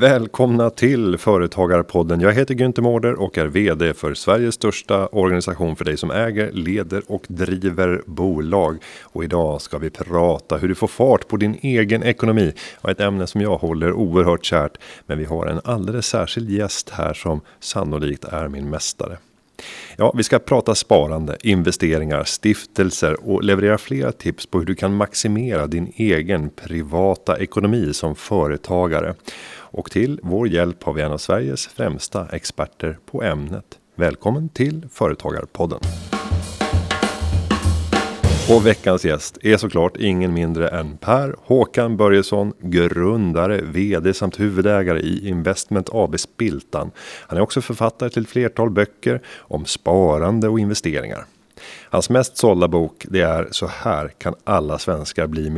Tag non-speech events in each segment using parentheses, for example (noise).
Välkomna till Företagarpodden. Jag heter Günther Mårder och är VD för Sveriges största organisation för dig som äger, leder och driver bolag. Och idag ska vi prata hur du får fart på din egen ekonomi. Ett ämne som jag håller oerhört kärt. Men vi har en alldeles särskild gäst här som sannolikt är min mästare. Ja, vi ska prata sparande, investeringar, stiftelser och leverera flera tips på hur du kan maximera din egen privata ekonomi som företagare. Och till vår hjälp har vi en av Sveriges främsta experter på ämnet. Välkommen till Företagarpodden. Och veckans gäst är såklart ingen mindre än Per Håkan Börjesson, grundare, vd samt huvudägare i Investment AB Spiltan. Han är också författare till ett flertal böcker om sparande och investeringar. Hans mest sålda bok det är Så här kan alla svenskar bli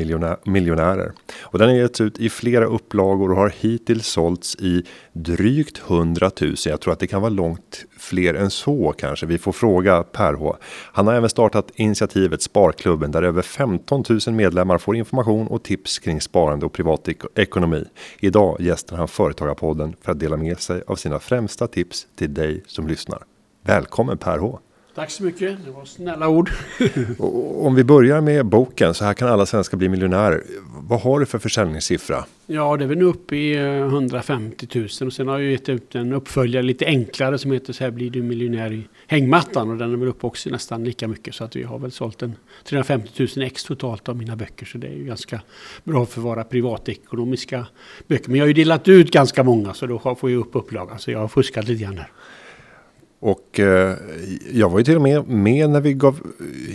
miljonärer. Och den har getts ut i flera upplagor och har hittills sålts i drygt 100 000. Jag tror att det kan vara långt fler än så kanske. Vi får fråga Per H. Han har även startat initiativet Sparklubben där över 15 000 medlemmar får information och tips kring sparande och privatekonomi. Idag gästar han Företagarpodden för att dela med sig av sina främsta tips till dig som lyssnar. Välkommen Per H. Tack så mycket, det var snälla ord. (laughs) Om vi börjar med boken, så här kan alla svenskar bli miljonärer. Vad har du för försäljningssiffra? Ja, det är väl nu uppe i 150 000 och sen har jag gett ut en uppföljare lite enklare som heter Så här blir du miljonär i hängmattan och den är väl uppe också nästan lika mycket så att vi har väl sålt en 350 000 ex totalt av mina böcker så det är ju ganska bra för våra privatekonomiska böcker. Men jag har ju delat ut ganska många så då får jag upp upplagan så jag har fuskat lite grann här. Och eh, jag var ju till och med med när vi gav,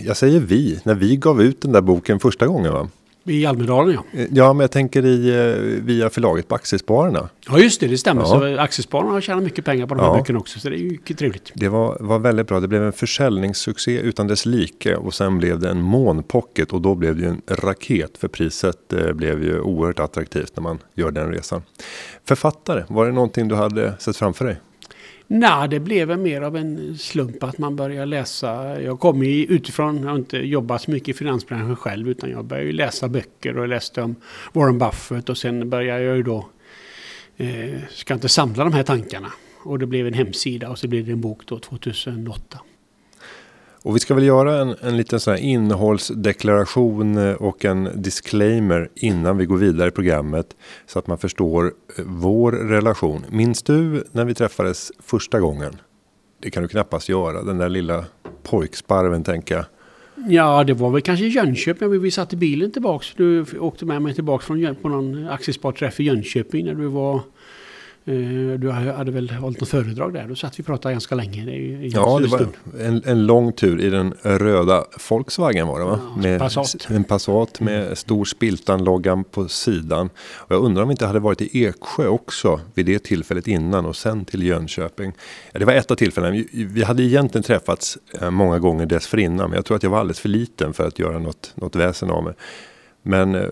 jag säger vi, när vi gav ut den där boken första gången va? I Almedalen ja. Eh, ja, men jag tänker i, eh, via förlaget på Aktiespararna. Ja, just det, det stämmer. Ja. Så Aktiespararna har tjänat mycket pengar på de här ja. böckerna också, så det är ju trevligt. Det var, var väldigt bra. Det blev en försäljningssuccé utan dess like och sen blev det en månpocket och då blev det ju en raket för priset eh, blev ju oerhört attraktivt när man gör den resan. Författare, var det någonting du hade sett framför dig? Nej, det blev mer av en slump att man började läsa. Jag kom ju utifrån, jag har inte jobbat så mycket i finansbranschen själv, utan jag började läsa böcker och läste om Warren Buffett och sen började jag ju då, eh, ska inte samla de här tankarna. Och det blev en hemsida och så blev det en bok då 2008. Och vi ska väl göra en, en liten sån här innehållsdeklaration eh, och en disclaimer innan vi går vidare i programmet. Så att man förstår eh, vår relation. Minns du när vi träffades första gången? Det kan du knappast göra, den där lilla pojksparven tänker jag. Ja, det var väl kanske Jönköping. Vi satt i bilen tillbaks. Du åkte med mig tillbaks från, på någon aktiesparträff i Jönköping när du var du hade väl hållit något föredrag där? Då satt vi och pratade ganska länge. Det ja, det var en, en, lång tur i den röda Volkswagen var det va? Ja, med Passat. En Passat med mm. stor Spiltan-loggan på sidan. Och jag undrar om vi inte hade varit i Eksjö också vid det tillfället innan och sen till Jönköping. Ja, det var ett av tillfällena. Vi hade egentligen träffats eh, många gånger dessförinnan. Men jag tror att jag var alldeles för liten för att göra något, något väsen av mig. Men eh,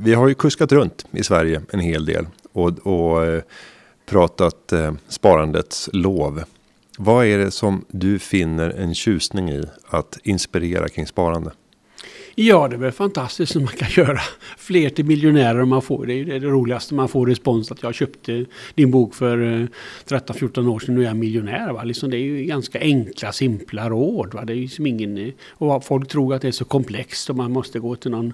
vi har ju kuskat runt i Sverige en hel del. Och, och pratat eh, sparandets lov. Vad är det som du finner en tjusning i att inspirera kring sparande? Ja, det är väl fantastiskt som man kan göra fler till miljonärer om man får. Det är det, det roligaste man får respons att jag köpte din bok för eh, 13-14 år sedan och nu är jag miljonär. Va? Liksom det är ju ganska enkla, simpla råd. Va? Det är liksom ingen, eh, och folk tror att det är så komplext och man måste gå till någon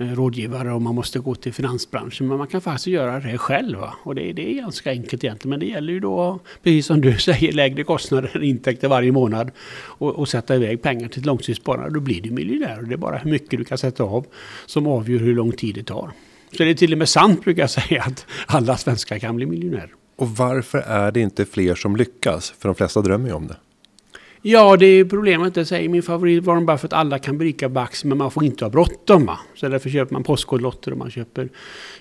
Eh, rådgivare och man måste gå till finansbranschen. Men man kan faktiskt göra det själv. Va? Och det, det, är ganska enkelt egentligen. Men det gäller ju då, precis som du (laughs) säger, lägre kostnader än intäkter varje månad. Och, och sätta iväg pengar till ett långtidssparande. Då blir du miljonär. Och det är bara hur mycket du kan sätta av som avgör hur lång tid det tar. Så det är till och med sant brukar jag säga att alla svenskar kan bli miljonärer. Och varför är det inte fler som lyckas? För de flesta drömmer ju om det. Ja, det är problemet. Det säger min favorit Warren Buffett. Alla kan berika Bax, men man får inte ha bråttom. Va? Så därför köper man Postkodlotter och man köper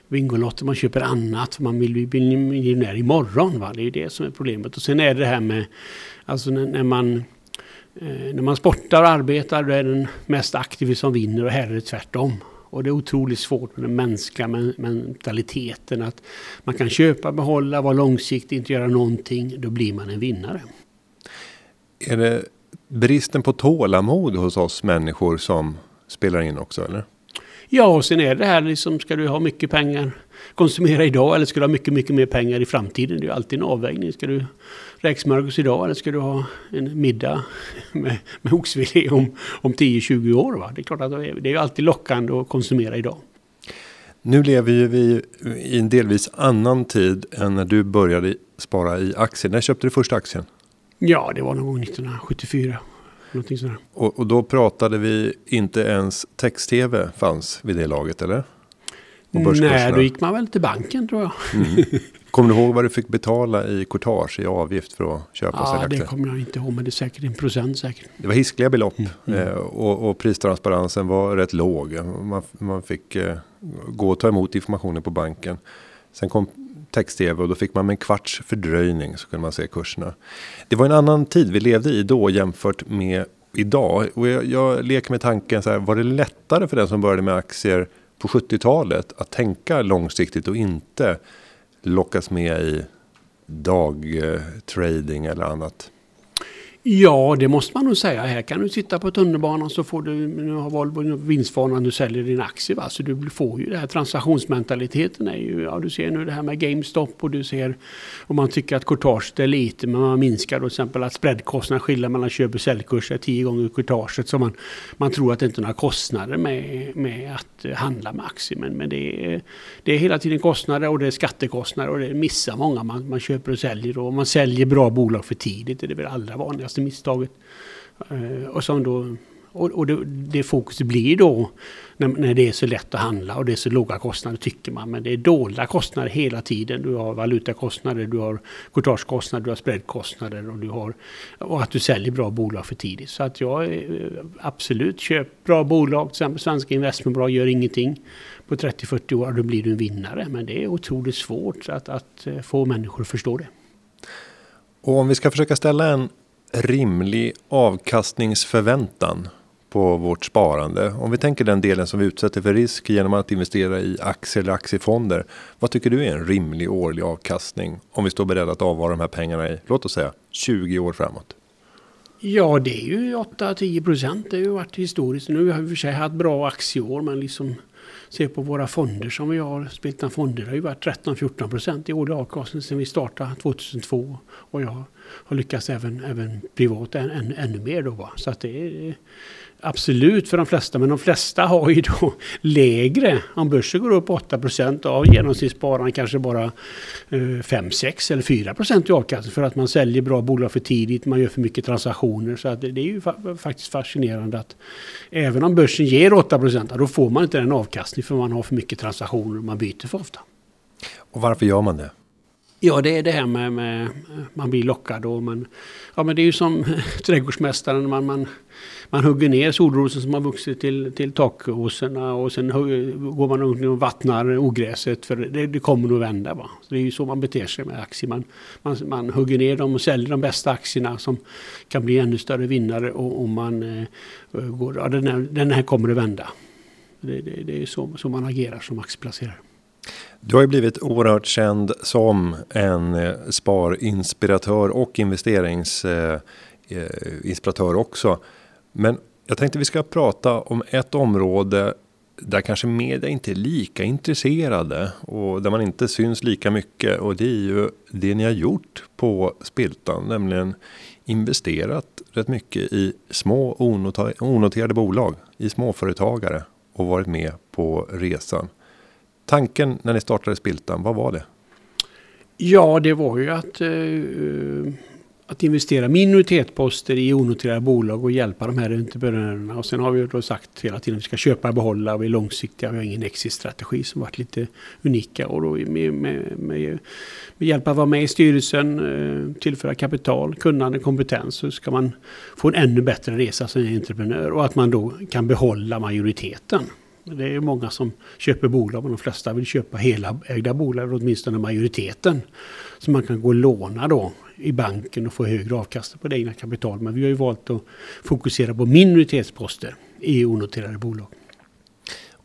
Bingolotter. Man köper annat. För man vill bli miljonär imorgon. Va? Det är det som är problemet. Och sen är det det här med, alltså när, när man eh, när man sportar och arbetar då är den mest aktiva som vinner och här är det tvärtom. Och det är otroligt svårt med den mänskliga mentaliteten. Att man kan köpa, behålla, vara långsiktig, inte göra någonting. Då blir man en vinnare. Är det bristen på tålamod hos oss människor som spelar in också eller? Ja, och sen är det här liksom, ska du ha mycket pengar, konsumera idag eller ska du ha mycket, mycket mer pengar i framtiden? Det är ju alltid en avvägning. Ska du räksmörgås idag eller ska du ha en middag med, med oxfilé om, om 10-20 år? Va? Det är klart att det är, det är alltid lockande att konsumera idag. Nu lever ju vi i en delvis annan tid än när du började spara i aktier. När köpte du första aktien? Ja, det var någon gång 1974. Och, och, då pratade vi inte ens text-tv fanns vid det laget, eller? Nej, då gick man väl till banken tror jag. Mm. (laughs) Kommer du ihåg vad du fick betala i courtage i avgift för att köpa Ja, det kommer jag inte ihåg, men det är säkert en procent säkert. Det var hiskliga belopp mm. mm. eh, och, och, pristransparensen var rätt låg. Man, man fick eh, gå och ta emot informationen på banken. Sen kom text-tv och då fick man med en kvarts fördröjning så kunde man se kurserna. Det var en annan tid vi levde i då jämfört med idag. Och jag, jag leker med tanken så här, var det lättare för den som började med aktier på 70-talet att tänka långsiktigt och inte lockas med i dagtrading eh, eller annat? Ja, det måste man nog säga. Här kan du sitta på tunnelbanan så får du, nu har Volvo vinstvarnad, du säljer din aktie. Va? Så du får ju det här transaktionsmentaliteten är ju, ja du ser nu det här med GameStop och du ser om man tycker att courtaget är lite men man minskar då till exempel att spreadkostnaden skillnaden mellan köp och säljkurs är tio gånger courtaget. Så man, man tror att det inte är några kostnader med, med att handla med aktier. Men, men det, är, det är hela tiden kostnader och det är skattekostnader och det missar många man, man köper och säljer. Och man säljer bra bolag för tidigt, det är väl allra vanligast vanligaste misstaget. Eh, och, som då, och, och det, det fokuset blir då när, när, det är så lätt att handla och det är så låga kostnader tycker man. Men det är dolda kostnader hela tiden. Du har valutakostnader, du har courtagekostnader, du har spreadkostnader och, du har, och att du säljer bra bolag för tidigt. Så att jag eh, absolut köp bra bolag. Till exempel svenska investmentbolag gör ingenting på 30-40 år. Då blir du en vinnare. Men det är otroligt svårt att, att eh, få människor att förstå det. Och om vi ska försöka ställa en rimlig avkastningsförväntan på vårt sparande. Om vi tänker den delen som vi utsätter för risk genom att investera i aktier eller aktiefonder. Vad tycker du är en rimlig årlig avkastning om vi står beredda att avvara de här pengarna i, låt oss säga 20 år framåt? Ja, det är ju 8-10 procent. Det har ju varit historiskt. Nu har vi för sig haft bra aktieår, men liksom se på våra fonder som vi har. Spiltan Fonder har ju varit 13-14 procent i årlig avkastning sedan vi startade 2002. Och jag har lyckats även, även privat än, än, ännu mer då. Va? Så att det är absolut för de flesta, men de flesta har ju då (laughs) lägre. Om börsen går upp 8 procent av genomsnittsspararen kanske bara eh, 5, 6 eller 4 procent i avkastning för att man säljer bra bolag för tidigt, man gör för mycket transaktioner. Så att det, det är ju fa faktiskt fascinerande att även om börsen ger 8 procent, då får man inte den avkastning för man har för mycket transaktioner och man byter för ofta. Och varför gör man det? Ja, det är det här med, med man blir lockad och man... Ja, men det är ju som (laughs) trädgårdsmästaren. Man, man, man hugger ner solrosen som har vuxit till, till takåsarna och sen går man runt och vattnar ogräset för det, det kommer nog vända. Va? Så det är ju så man beter sig med aktier. Man, man, man hugger ner dem och säljer de bästa aktierna som kan bli ännu större vinnare och, och man eh, går... Ja, den här, den här kommer att vända. Det, det, det är så, så man agerar som aktieplacerare. Du har ju blivit oerhört känd som en eh, sparinspiratör och investeringsinspiratör eh, eh, också. Men jag tänkte vi ska prata om ett område där kanske media inte är lika intresserade och där man inte syns lika mycket och det är ju det ni har gjort på Spiltan, nämligen investerat rätt mycket i små onoterade bolag, i småföretagare och varit med på resan. Tanken när ni startade Spiltan, vad var det? Ja, det var ju att, eh, att investera minoritetsposter i onoterade bolag och hjälpa de här entreprenörerna. Och sen har vi då sagt hela tiden att vi ska köpa och behålla och vi är långsiktiga. Vi har ingen exit-strategi som varit lite unika. Och då med, med, med, med hjälp av att vara med i styrelsen, eh, tillföra kapital, kunnande, kompetens så ska man få en ännu bättre resa som entreprenör och att man då kan behålla majoriteten. Det är många som köper bolag men de flesta vill köpa hela ägda bolag, åtminstone majoriteten. Så man kan gå och låna då i banken och få högre avkastning på det egna kapitalet. Men vi har ju valt att fokusera på minoritetsposter i onoterade bolag.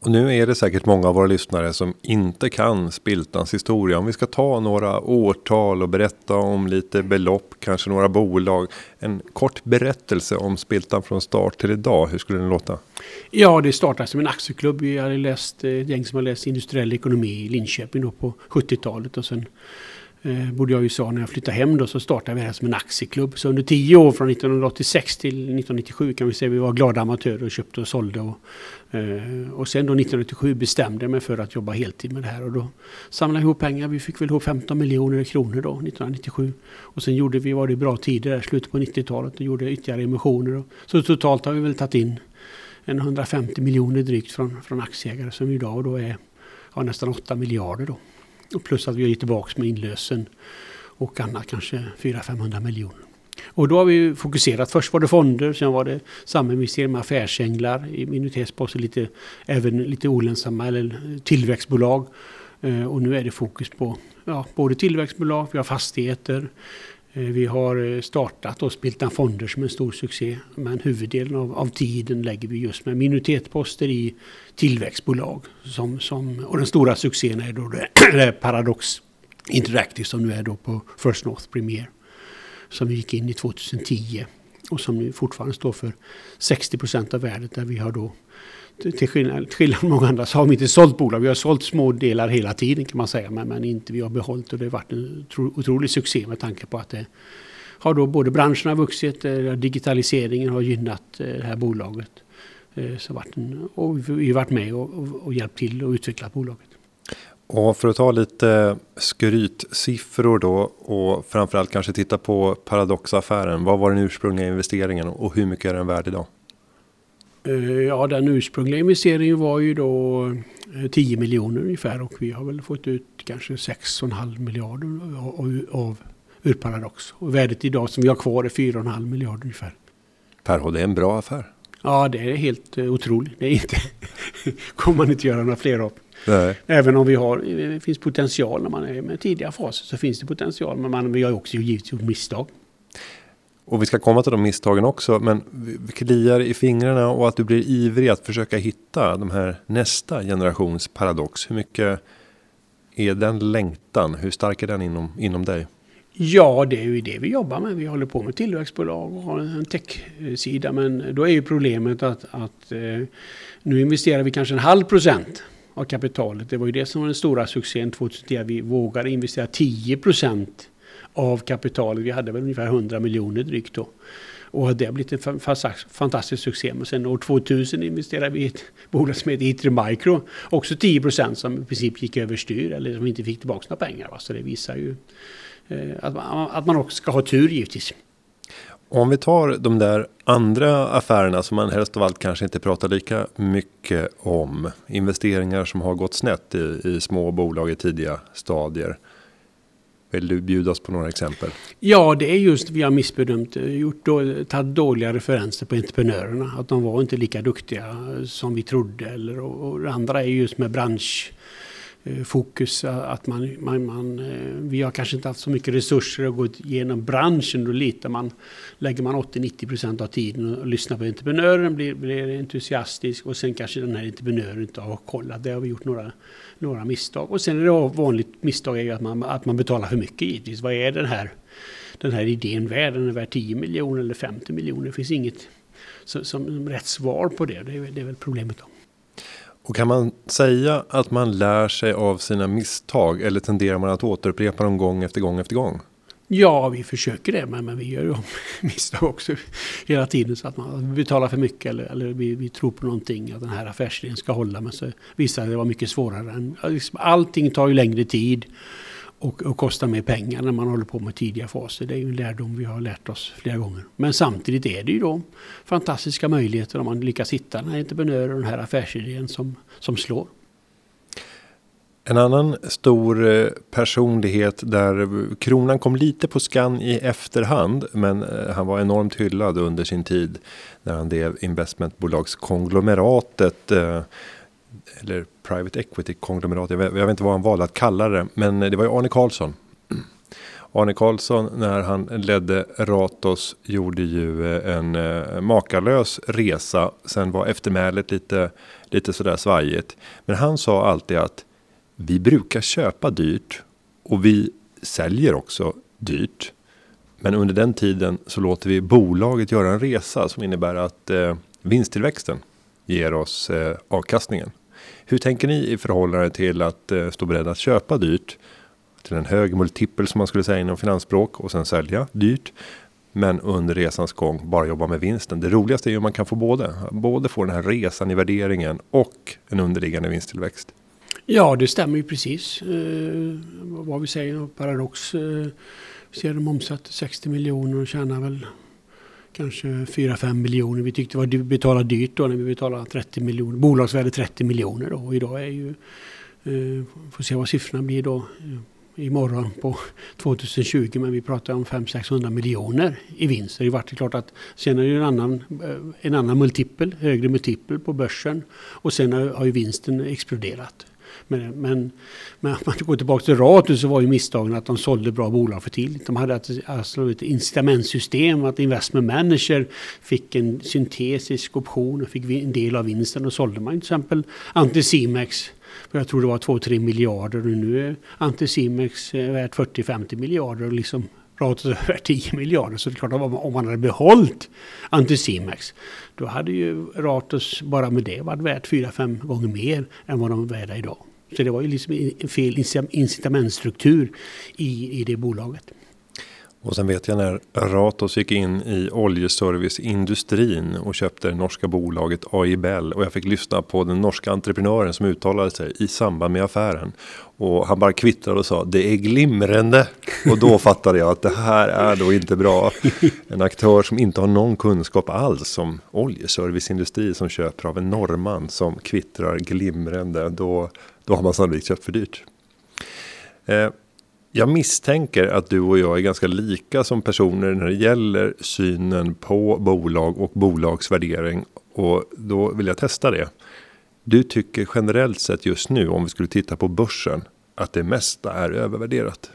Och nu är det säkert många av våra lyssnare som inte kan Spiltans historia. Om vi ska ta några årtal och berätta om lite belopp, kanske några bolag. En kort berättelse om Spiltan från start till idag. Hur skulle den låta? Ja, det startade som en aktieklubb. Vi hade läst, eh, ett gäng som har läst industriell ekonomi i Linköping då på 70-talet. Och sen eh, bodde jag i USA när jag flyttade hem då så startade vi det här som en aktieklubb. Så under tio år från 1986 till 1997 kan vi säga vi var glada amatörer och köpte och sålde. Och, eh, och sen då 1997 bestämde jag mig för att jobba heltid med det här och då samlade jag ihop pengar. Vi fick väl ihop 15 miljoner kronor då 1997. Och sen gjorde vi, var det bra tider där, slutet på 90-talet och gjorde ytterligare emissioner. Och, så totalt har vi väl tagit in en 150 miljoner drygt från, från aktieägare som idag då är ja, nästan 8 miljarder då. Och plus att vi har gett tillbaka med inlösen och annat, kanske 400-500 miljoner. Och då har vi fokuserat. Först var det fonder, sen var det saminvestering med affärsänglar i minoritetsposter, lite, även lite olönsamma eller tillväxtbolag. Eh, och nu är det fokus på ja, både tillväxtbolag, vi har fastigheter, Eh, vi har eh, startat och Spiltan Fonder som en stor succé. Men huvuddelen av, av tiden lägger vi just med minoritetsposter i tillväxtbolag. Som, som, och den stora succén är då det, (clears throat) det Paradox Interactive som nu är då på First North Premier. Som vi gick in i 2010 och som nu fortfarande står för 60 procent av värdet där vi har då till skillnad, till skillnad från många andra så har vi inte sålt bolag. Vi har sålt små delar hela tiden kan man säga. Men, men inte vi har behållit och det har varit en otrolig succé med tanke på att det har då både branschen har vuxit, eh, digitaliseringen har gynnat eh, det här bolaget. Eh, så varit en, och vi har varit med och, och, och hjälpt till och utvecklat bolaget. Och för att ta lite skrytsiffror då och framförallt kanske titta på Paradox-affären. Vad var den ursprungliga investeringen och hur mycket är den värd idag? Ja, den ursprungliga investeringen var ju då 10 miljoner ungefär och vi har väl fått ut kanske 6,5 miljarder av, av ur Paradox. Och värdet idag som vi har kvar är 4,5 miljarder ungefär. Per, det är en bra affär. Ja, det är helt otroligt. Det är inte, (laughs) kommer man inte göra några fler av. Nej. Även om vi har, det finns potential när man är med tidiga faser så finns det potential. Men man, vi har också givetvis gjort misstag. Och vi ska komma till de misstagen också. Men vi kliar i fingrarna och att du blir ivrig att försöka hitta de här nästa generations paradox. Hur mycket är den längtan? Hur stark är den inom, inom dig? Ja, det är ju det vi jobbar med. Vi håller på med tillväxtbolag och har en tech-sida. Men då är ju problemet att, att eh, nu investerar vi kanske en halv procent av kapitalet. Det var ju det som var den stora succén 2010. Vi vågade investera 10 procent av kapitalet. Vi hade väl ungefär 100 miljoner drygt då. Och det har blivit en fantastisk succé. Men sen år 2000 investerade vi i ett bolag som heter Itri Micro. Också 10 procent som i princip gick överstyr eller som inte fick tillbaka några pengar. Så det visar ju eh, att man, att man också ska ha tur givetvis. Om vi tar de där andra affärerna som man helst av allt kanske inte pratar lika mycket om. Investeringar som har gått snett i, i små bolag i tidiga stadier. Vill du bjuda oss på några exempel? Ja, det är just vi har missbedömt, eh, gjort då, tagit dåliga referenser på entreprenörerna. Att de var inte lika duktiga eh, som vi trodde. Eller, och, och det andra är just med bransch fokus. Eh, att man, man, man, vi har kanske inte haft så mycket resurser att gå igenom branschen. Då litar man, lägger man 80-90% av tiden och lyssnar på entreprenören, blir, blir entusiastisk och sen kanske den här entreprenören inte har kollat. Det har vi gjort några, några misstag. Och sen är det vanligt misstag är ju att man, att man betalar för mycket givetvis. Vad är den här, den här idén värd? Den är värd 10 miljoner eller 50 miljoner. Det finns inget som, som rätt svar på det. Det är, det är väl problemet då. Och kan man säga att man lär sig av sina misstag eller tenderar man att återupprepa dem gång efter gång efter gång? Ja, vi försöker det, men, men vi gör ju (laughs) misstag också hela tiden. Så att man betalar för mycket eller, eller vi, vi, tror på någonting, att den här affärsidén ska hålla. Men så visar det vara mycket svårare. Än, liksom, allting tar ju längre tid och, och kostar mer pengar när man håller på med tidiga faser. Det är ju en lärdom vi har lärt oss flera gånger. Men samtidigt är det ju då fantastiska möjligheter om man lyckas hitta den här entreprenören och den här affärsidén som, som slår. En annan stor eh, personlighet där kronan kom lite på skan i efterhand. Men eh, han var enormt hyllad under sin tid. När han drev investmentbolagskonglomeratet. Eh, eller private equity konglomerat. Jag vet, jag vet inte vad han valde att kalla det. Men det var ju Arne Karlsson. (clears throat) Arne Karlsson när han ledde Ratos gjorde ju en makalös resa. Sen var eftermälet lite, lite sådär svajigt. Men han sa alltid att vi brukar köpa dyrt och vi säljer också dyrt. Men under den tiden så låter vi bolaget göra en resa som innebär att eh, vinsttillväxten ger oss eh, avkastningen. Hur tänker ni i förhållande till att eh, stå beredda att köpa dyrt till en hög multipel som man skulle säga inom finansspråk och sen sälja dyrt. Men under resans gång bara jobba med vinsten. Det roligaste är ju om man kan få både. Både få den här resan i värderingen och en underliggande vinsttillväxt. Ja, det stämmer ju precis. Eh, vad vi säger, Paradox eh, ser de omsatte 60 miljoner och tjänar väl kanske 4-5 miljoner. Vi tyckte det var betalade dyrt då när vi betalade 30 miljoner. Bolagsvärde 30 miljoner då. Och idag är ju, eh, får se vad siffrorna blir då eh, imorgon på (laughs) 2020 men vi pratar om 500-600 miljoner i vinst. Det är klart att sen är det en annan, eh, en annan multipel, högre multipel på börsen och sen har ju vinsten exploderat. Men, men, men om man går tillbaka till Ratus så var ju misstagen att de sålde bra bolag för tidigt. De hade alltså ett incitamentsystem, att investment manager fick en syntesisk option och fick en del av vinsten. Och sålde man till exempel Anticimex för jag tror det var 2-3 miljarder och nu är Anticimex eh, värt 40-50 miljarder och liksom Ratos är värt 10 miljarder. Så det är klart att om man hade behållit Anticimex då hade ju Ratos bara med det varit värt 4-5 gånger mer än vad de är värda idag. Så det var ju liksom fel incitamentstruktur i, i det bolaget. Och sen vet jag när Ratos gick in i oljeserviceindustrin och köpte det norska bolaget AIBL och jag fick lyssna på den norska entreprenören som uttalade sig i samband med affären. Och han bara kvittrade och sa det är glimrande. Och då fattade jag att det här är då inte bra. En aktör som inte har någon kunskap alls om oljeserviceindustri som köper av en norrman som kvittrar glimrande. Då, då har man sannolikt köpt för dyrt. Eh, jag misstänker att du och jag är ganska lika som personer när det gäller synen på bolag och bolagsvärdering. Och då vill jag testa det. Du tycker generellt sett just nu, om vi skulle titta på börsen, att det mesta är övervärderat?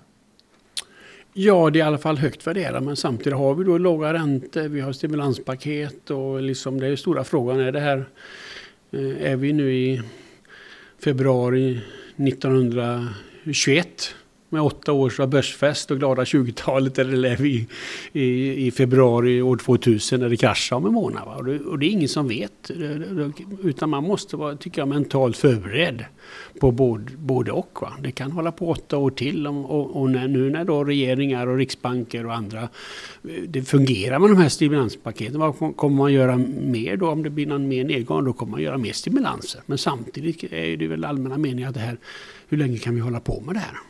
Ja, det är i alla fall högt värderat, men samtidigt har vi då låga räntor, vi har stimulanspaket och liksom det är stora frågan är det här. Eh, är vi nu i februari 1921 med åtta års börsfest och glada 20-talet eller är vi i, i, februari år 2000 när det kraschar om en månad. Va? Och, det, och det är ingen som vet. Utan man måste vara, tycker jag, mentalt förberedd på både, både och. Va? Det kan hålla på åtta år till och, och när, nu när då regeringar och riksbanker och andra det fungerar med de här stimulanspaketen. Vad kommer man göra mer då? Om det blir någon mer nedgång då kommer man göra mer stimulanser. Men samtidigt är det väl allmänna meningen att det här, hur länge kan vi hålla på med det här?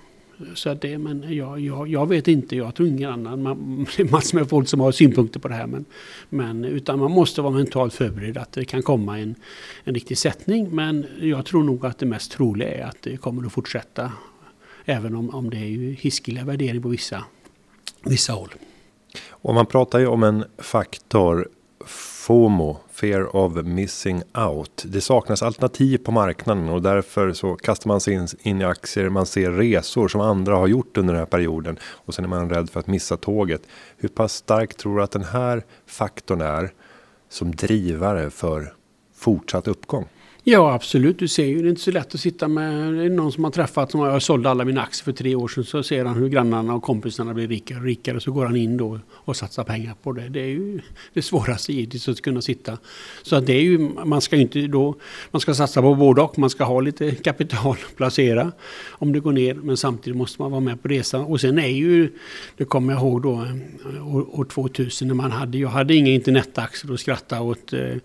Så att det, men jag, jag, jag vet inte, jag tror ingen annan. Man, (laughs) det är massor med folk som har synpunkter på det här. Men, men, utan man måste vara mentalt förberedd att det kan komma en, en riktig sättning. Men jag tror nog att det mest troliga är att det kommer att fortsätta. Även om, om det är ju hiskeliga värderingar på vissa, vissa håll. Och man pratar ju om en faktor FOMO, Fear of Missing Out. Det saknas alternativ på marknaden och därför så kastar man sig in, in, i aktier. Man ser resor som andra har gjort under den här perioden och sen är man rädd för att missa tåget. Hur pass stark tror du att den här faktorn är som drivare för fortsatt uppgång? Ja absolut, du ser ju det är inte så lätt att sitta med det är någon som har träffat som jag sålde alla mina aktier för tre år sedan. Så ser han hur grannarna och kompisarna blir rikare och rikare. Så går han in då och satsar pengar på det. Det är ju det svåraste givetvis att kunna sitta. Så att det är ju, man ska ju inte då, man ska satsa på både och. Man ska ha lite kapital att placera om det går ner. Men samtidigt måste man vara med på resan. Och sen är ju, det kommer jag ihåg då eh, år, år 2000 när man hade, jag hade inga internetaktier och skratta åt eh,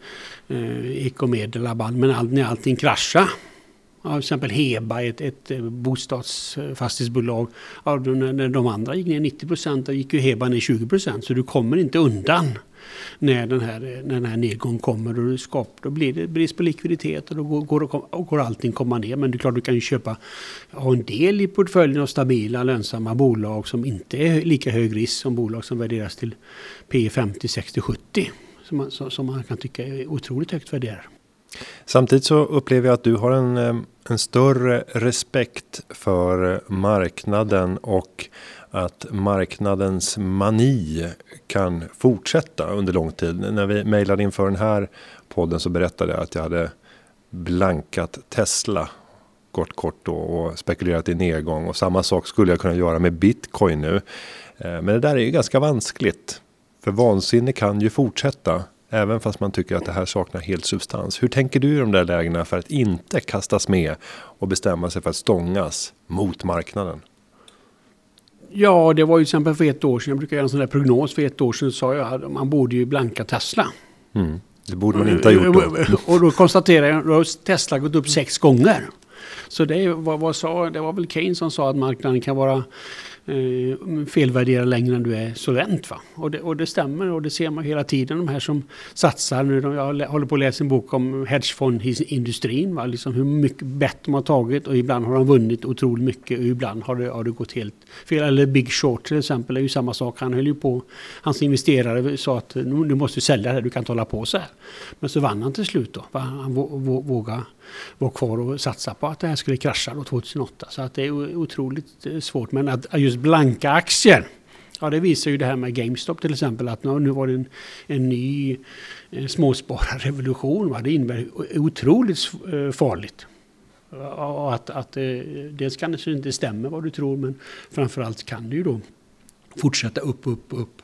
eh. Men all, när allting kraschade Ja, till exempel Heba, ett, ett eh, bostadsfastighetsbolag. Eh, ja, när de andra gick ner 90 procent, då gick ju Heba ner 20 procent. Så du kommer inte undan när den här, eh, när den här nedgången kommer. Och skap, då blir det brist på likviditet och då går, och går allting komma ner. Men det är klart du kan ju köpa, ha en del i portföljen av stabila lönsamma bolag som inte är lika hög risk som bolag som värderas till P 50, 60, 70 som man, som man kan tycka är otroligt högt värderad. Samtidigt så upplever jag att du har en, en större respekt för marknaden och att marknadens mani kan fortsätta under lång tid. När vi mejlade inför den här podden så berättade jag att jag hade blankat Tesla kort kort då och spekulerat i nedgång och samma sak skulle jag kunna göra med bitcoin nu. Eh, men det där är ju ganska vanskligt. För vansinne kan ju fortsätta även fast man tycker att det här saknar helt substans. Hur tänker du i de där lägena för att inte kastas med och bestämma sig för att stångas mot marknaden? Ja, det var ju till exempel för ett år sedan. Jag brukar göra en sån där prognos. För ett år sedan sa jag att man borde ju blanka Tesla. Mm. Det borde man inte ha gjort då. Och då konstaterar jag att Tesla gått upp sex gånger. Så det, var, vad sa, det var väl Keynes som sa att marknaden kan vara eh, felvärdera längre än du är solvent. Va? Och, det, och det stämmer och det ser man hela tiden. De här som satsar nu. De, jag håller på att läsa en bok om hedgefondindustrin. Va? Liksom hur mycket bett de har tagit och ibland har de vunnit otroligt mycket och ibland har det, har det gått helt fel. Eller Big Short till exempel är ju samma sak. Han höll ju på, hans investerare sa att du måste sälja det, du kan inte hålla på så här. Men så vann han till slut då. Va? Han vågade vara kvar och satsa på att det här skulle krascha då 2008. Så att det är otroligt eh, svårt. Men att just blanka aktier Ja, det visar ju det här med GameStop till exempel att nu var det en, en ny en småspararrevolution. Va? Det innebär otroligt eh, farligt. Och att, att eh, dels kanske inte stämmer vad du tror men framförallt kan det ju då fortsätta upp, upp, upp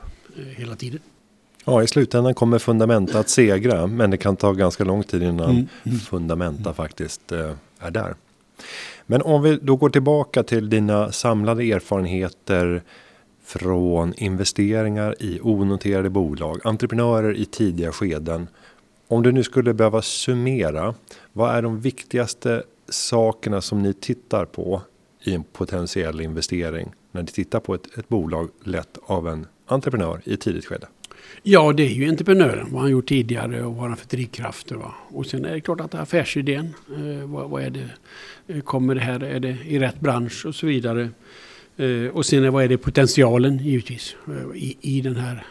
hela tiden. Ja, i slutändan kommer fundamenta att segra, men det kan ta ganska lång tid innan mm. mm. fundamenta faktiskt eh, är där. Men om vi då går tillbaka till dina samlade erfarenheter från investeringar i onoterade bolag, entreprenörer i tidiga skeden. Om du nu skulle behöva summera, vad är de viktigaste sakerna som ni tittar på i en potentiell investering när ni tittar på ett, ett bolag lett av en entreprenör i ett tidigt skede? Ja, det är ju entreprenören, vad han gjort tidigare och vad han för drivkrafter. Va? Och sen är det klart att affärsidén, eh, vad, vad, är det, eh, kommer det här, är det i rätt bransch och så vidare. Eh, och sen vad är det potentialen givetvis eh, i, i den här,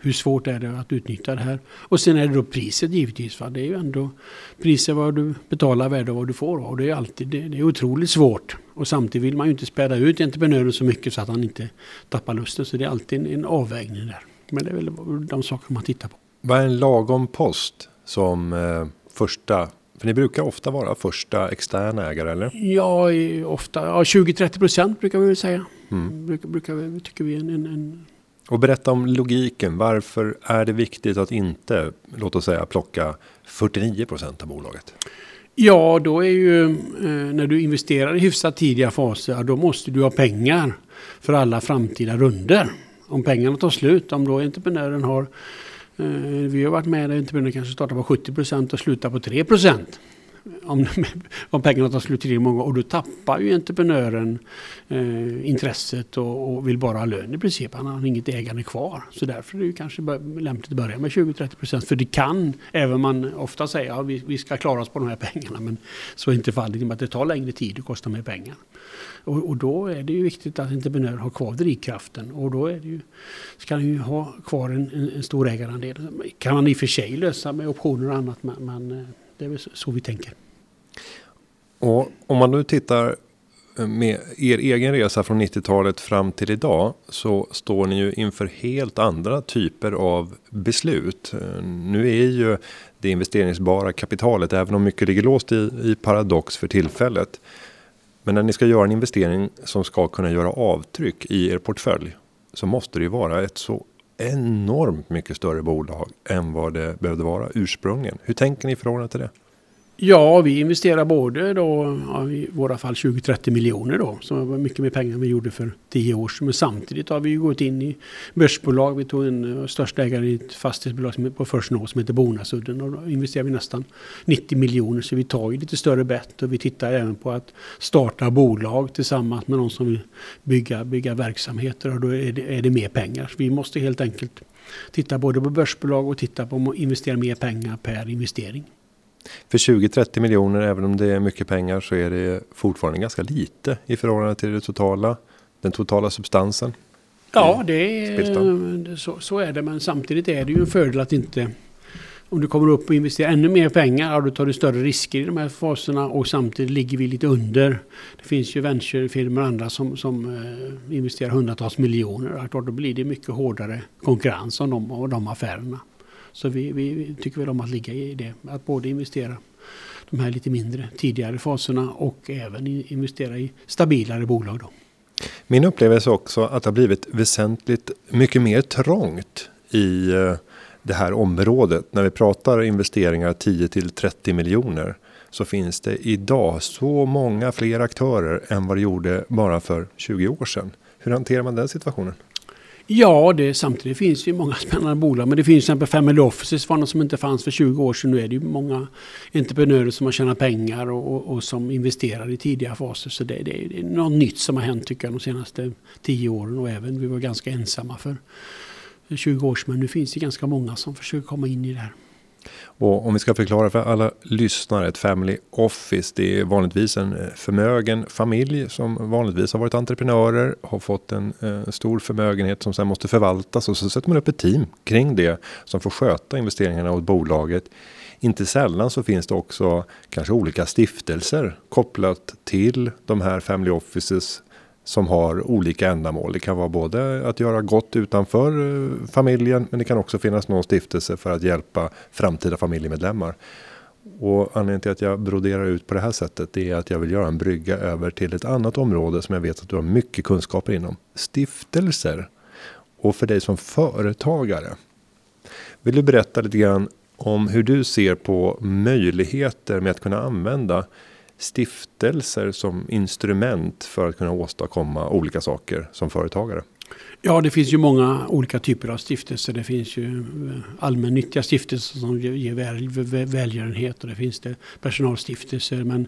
hur svårt är det att utnyttja det här. Och sen är det då priset givetvis. Va? Det är ju ändå priset vad du betalar, värde vad du får. Och det är alltid, det, det är otroligt svårt. Och samtidigt vill man ju inte späda ut entreprenören så mycket så att han inte tappar lusten. Så det är alltid en, en avvägning där. Men det är väl de saker man tittar på. Vad är en lagom post som eh, första för ni brukar ofta vara första externa ägare eller? Ja, ofta. Ja, 20-30 procent brukar vi väl säga. Mm. Brukar, brukar vi, tycker vi en, en, en... Och berätta om logiken. Varför är det viktigt att inte, låt oss säga, plocka 49 procent av bolaget? Ja, då är ju eh, när du investerar i hyfsat tidiga faser, då måste du ha pengar för alla framtida runder om pengarna tar slut, om då entreprenören har eh, vi har varit med där entreprenören kanske startar på 70 procent och slutar på 3 procent om, (laughs) om pengarna tar slut tillräckligt många och då tappar ju entreprenören eh, intresset och, och, vill bara ha lön i princip. Han har inget ägande kvar. Så därför är det ju kanske lämpligt att börja med 20-30 procent. För det kan, även om man ofta säger att ja, vi, vi, ska klara oss på de här pengarna, men så är inte fallet i och med att det tar längre tid och kostar mer pengar. Och, och, då är det ju viktigt att entreprenören har kvar drivkraften och då är det ju, ska han ju ha kvar en, en, en stor ägarandel. kan man i och för sig lösa med optioner och annat men, men eh, det är väl så vi tänker. Och om man nu tittar eh, med er egen resa från 90-talet fram till idag så står ni ju inför helt andra typer av beslut. Eh, nu är ju det investeringsbara kapitalet, även om mycket ligger låst i, i paradox för tillfället. Men när ni ska göra en investering som ska kunna göra avtryck i er portfölj så måste det ju vara ett så enormt mycket större bolag än vad det behövde vara ursprungligen. Hur tänker ni i förhållande till det? Ja, vi investerar både då, ja, i våra fall 20-30 miljoner då, som var mycket mer pengar än vi gjorde för 10 år sedan. Men samtidigt har vi gått in i börsbolag. Vi tog en uh, eh, största ägare i ett fastighetsbolag som, på First North som heter Bonasudden och då investerar vi nästan 90 miljoner. Så vi tar ju lite större bett och vi tittar även på att starta bolag tillsammans med någon som vill bygga, bygga verksamheter och då är det, är det mer pengar. Så vi måste helt enkelt titta både på börsbolag och titta på att investera mer pengar per investering. För 20-30 miljoner, även om det är mycket pengar, så är det fortfarande ganska lite i förhållande till det totala, den totala substansen. Ja, det är, så, så, är det. Men samtidigt är det ju en fördel att inte om du kommer upp och investerar ännu mer pengar, ja, då tar du större risker i de här faserna och samtidigt ligger vi lite under. Det finns ju venturefirmor och andra som, som eh, investerar hundratals miljoner. Då blir det mycket hårdare konkurrens om de, om de affärerna. Så vi, vi tycker väl om att ligga i det, att både investera de här lite mindre tidigare faserna och även investera i stabilare bolag. Då. Min upplevelse är också att det har blivit väsentligt mycket mer trångt i eh, det här området. När vi pratar investeringar 10 till 30 miljoner så finns det idag så många fler aktörer än vad det gjorde bara för 20 år sedan. Hur hanterar man den situationen? Ja, det, samtidigt finns det ju många (laughs) spännande bolag. Men det finns till exempel Family Offices var något som inte fanns för 20 år sedan. Nu är det ju många entreprenörer som har tjänat pengar och, och, och som investerar i tidiga faser. Så det, det, det, är något nytt som har hänt tycker jag de senaste 10 åren. Och även vi var ganska ensamma för 20 år sedan. Men nu finns det ganska många som försöker komma in i det här. Och om vi ska förklara för alla lyssnare, ett family office, det är vanligtvis en eh, förmögen familj som vanligtvis har varit entreprenörer, har fått en eh, stor förmögenhet som sen måste förvaltas och så sätter man upp ett team kring det som får sköta investeringarna åt bolaget. Inte sällan så finns det också kanske olika stiftelser kopplat till de här family offices som har olika ändamål. Det kan vara både att göra gott utanför eh, familjen, men det kan också finnas någon stiftelse för att hjälpa framtida familjemedlemmar. Och anledningen till att jag broderar ut på det här sättet är att jag vill göra en brygga över till ett annat område som jag vet att du har mycket kunskaper inom. Stiftelser. Och för dig som företagare. Vill du berätta lite grann om hur du ser på möjligheter med att kunna använda stiftelser som instrument för att kunna åstadkomma olika saker som företagare? Ja, det finns ju många olika typer av stiftelser. Det finns ju eh, allmännyttiga stiftelser som ger väl, välgörenhet och det finns det personalstiftelser. Men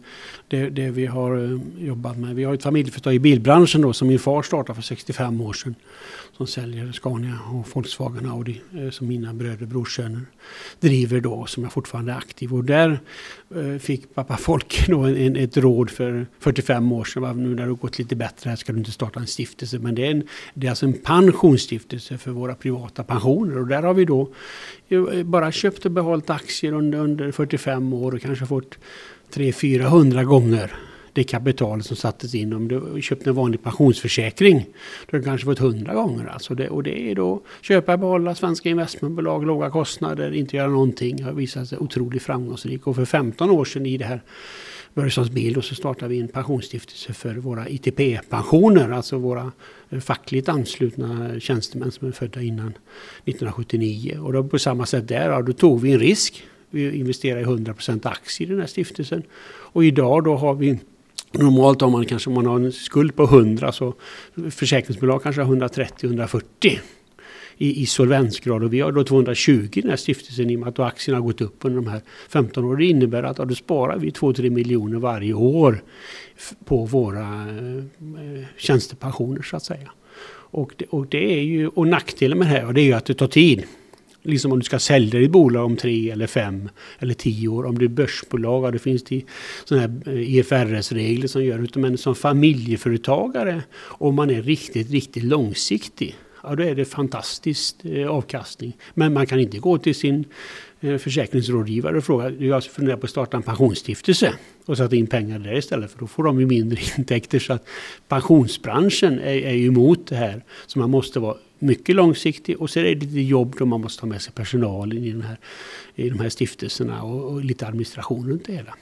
det, det, vi har eh, jobbat med, vi har ett familjeföretag i bilbranschen då som min far startade för 65 år sedan. Som säljer Scania och Volkswagen Audi eh, som mina bröder och brorsöner driver då som jag fortfarande är aktiv. Och där fick pappa Folke då en, en, ett råd för 45 år sedan. Nu när det har gått lite bättre här ska du inte starta en stiftelse. Men det är, en, det är alltså en pensionsstiftelse för våra privata pensioner. Och där har vi då eh, bara köpt och behållit aktier under, under 45 år och kanske fått 300-400 gånger det kapital som sattes in. Om du köpte en vanlig pensionsförsäkring, då har du kanske fått 100 gånger. Alltså det, och det är då köpa och behålla svenska investmentbolag, låga kostnader, inte göra någonting. Det har visat sig otroligt framgångsrikt. Och för 15 år sedan i det här Börjessons bil och så startade vi en pensionsstiftelse för våra ITP-pensioner, alltså våra eh, fackligt anslutna tjänstemän som är födda innan 1979. Och då på samma sätt där, ja, då tog vi en risk. Vi investerade i 100% aktier i den här stiftelsen. Och idag då har vi Normalt om man kanske om man har en skuld på 100 så försäkringsbolag kanske har 130-140 i, i solvensgrad. Och vi har då 220 i den här stiftelsen i och med att aktierna har gått upp under de här 15 åren. Det innebär att ja, då sparar vi 2-3 miljoner varje år på våra eh, tjänstepensioner så att säga. Och det, och det är ju, och nackdelen med det här, och det är ju att det tar tid liksom om du ska sälja ditt bolag om tre eller fem eller tio år. Om du är börsbolag, det finns det sådana här eh, IFRS-regler som gör det. Men som familjeföretagare, om man är riktigt, riktigt långsiktig, ja då är det fantastisk eh, avkastning. Men man kan inte gå till sin eh, försäkringsrådgivare och fråga, jag alltså, funderar på att starta en pensionsstiftelse och sätta in pengar där istället för då får de ju mindre (laughs) intäkter. Så att pensionsbranschen är, är ju emot det här. Så man måste vara mycket långsiktig och så är det lite jobb då man måste ha med sig personalen i, den här, i de här stiftelserna och, och lite administration runt det hela.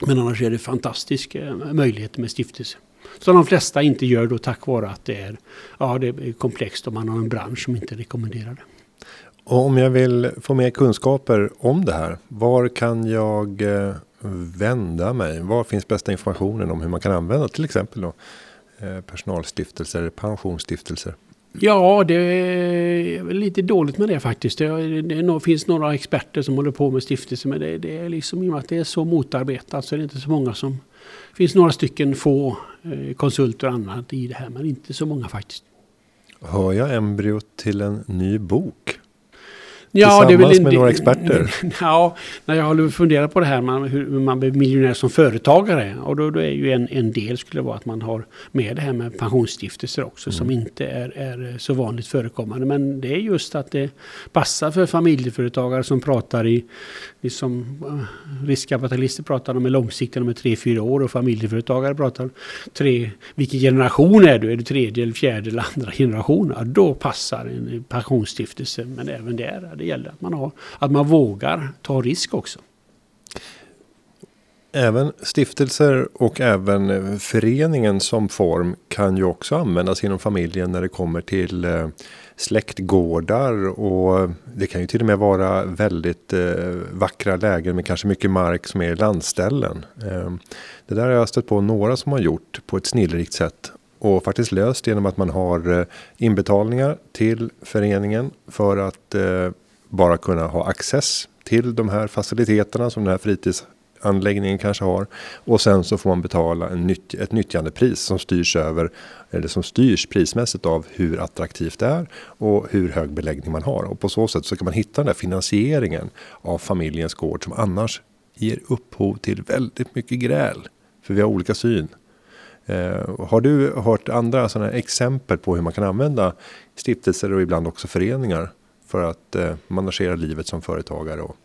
Men annars är det fantastiska eh, möjligheter med stiftelser. Som de flesta inte gör då tack vare att det är, ja, det är komplext och man har en bransch som inte rekommenderar det. Och om jag vill få mer kunskaper om det här, var kan jag eh, vända mig? Var finns bästa informationen om hur man kan använda till exempel då, eh, personalstiftelser, pensionsstiftelser? Ja, det är lite dåligt med det faktiskt. Det, det finns några experter som håller på med stiftelser men det, det är liksom i och med att det är så motarbetat så är det inte så många som... Det finns några stycken få eh, konsulter och annat i det här men inte så många faktiskt. Hör jag embryot till en ny bok? Ja, Tillsammans det är väl, med några experter. (laughs) Ja, när jag håller funderat på det här man, hur man blir miljonär som företagare. Och då, då, är ju en, en del skulle vara att man har med det här med pensionsstiftelser också. Mm. Som inte är, är så vanligt förekommande. Men det är just att det passar för familjeföretagare som pratar i, liksom, riskkapitalister pratar om långsiktiga, de är tre, fyra år. Och familjeföretagare pratar tre, vilken generation är du? Är du tredje, eller fjärde eller andra generation? Ja, då passar en pensionsstiftelse. Men även där det gäller att man, har, att man vågar ta risk också. Även stiftelser och även eh, föreningen som form kan ju också användas inom familjen när det kommer till eh, släktgårdar och det kan ju till och med vara väldigt eh, vackra lägen med kanske mycket mark som är landställen. Ehm, det där har jag stött på några som har gjort på ett snillrikt sätt och faktiskt löst genom att man har inbetalningar till föreningen för att bara kunna ha access till de här faciliteterna som den här fritidsanläggningen kanske har. Och sen så får man betala en nytt, ett nyttjandepris som styrs över eller som styrs prismässigt av hur attraktivt det är och hur hög beläggning man har. Och på så sätt så kan man hitta den där finansieringen av familjens gård som annars ger upphov till väldigt mycket gräl. För vi har olika syn. Eh, har du hört andra sådana exempel på hur man kan använda stiftelser och ibland också föreningar för att eh, managera livet som företagare. Och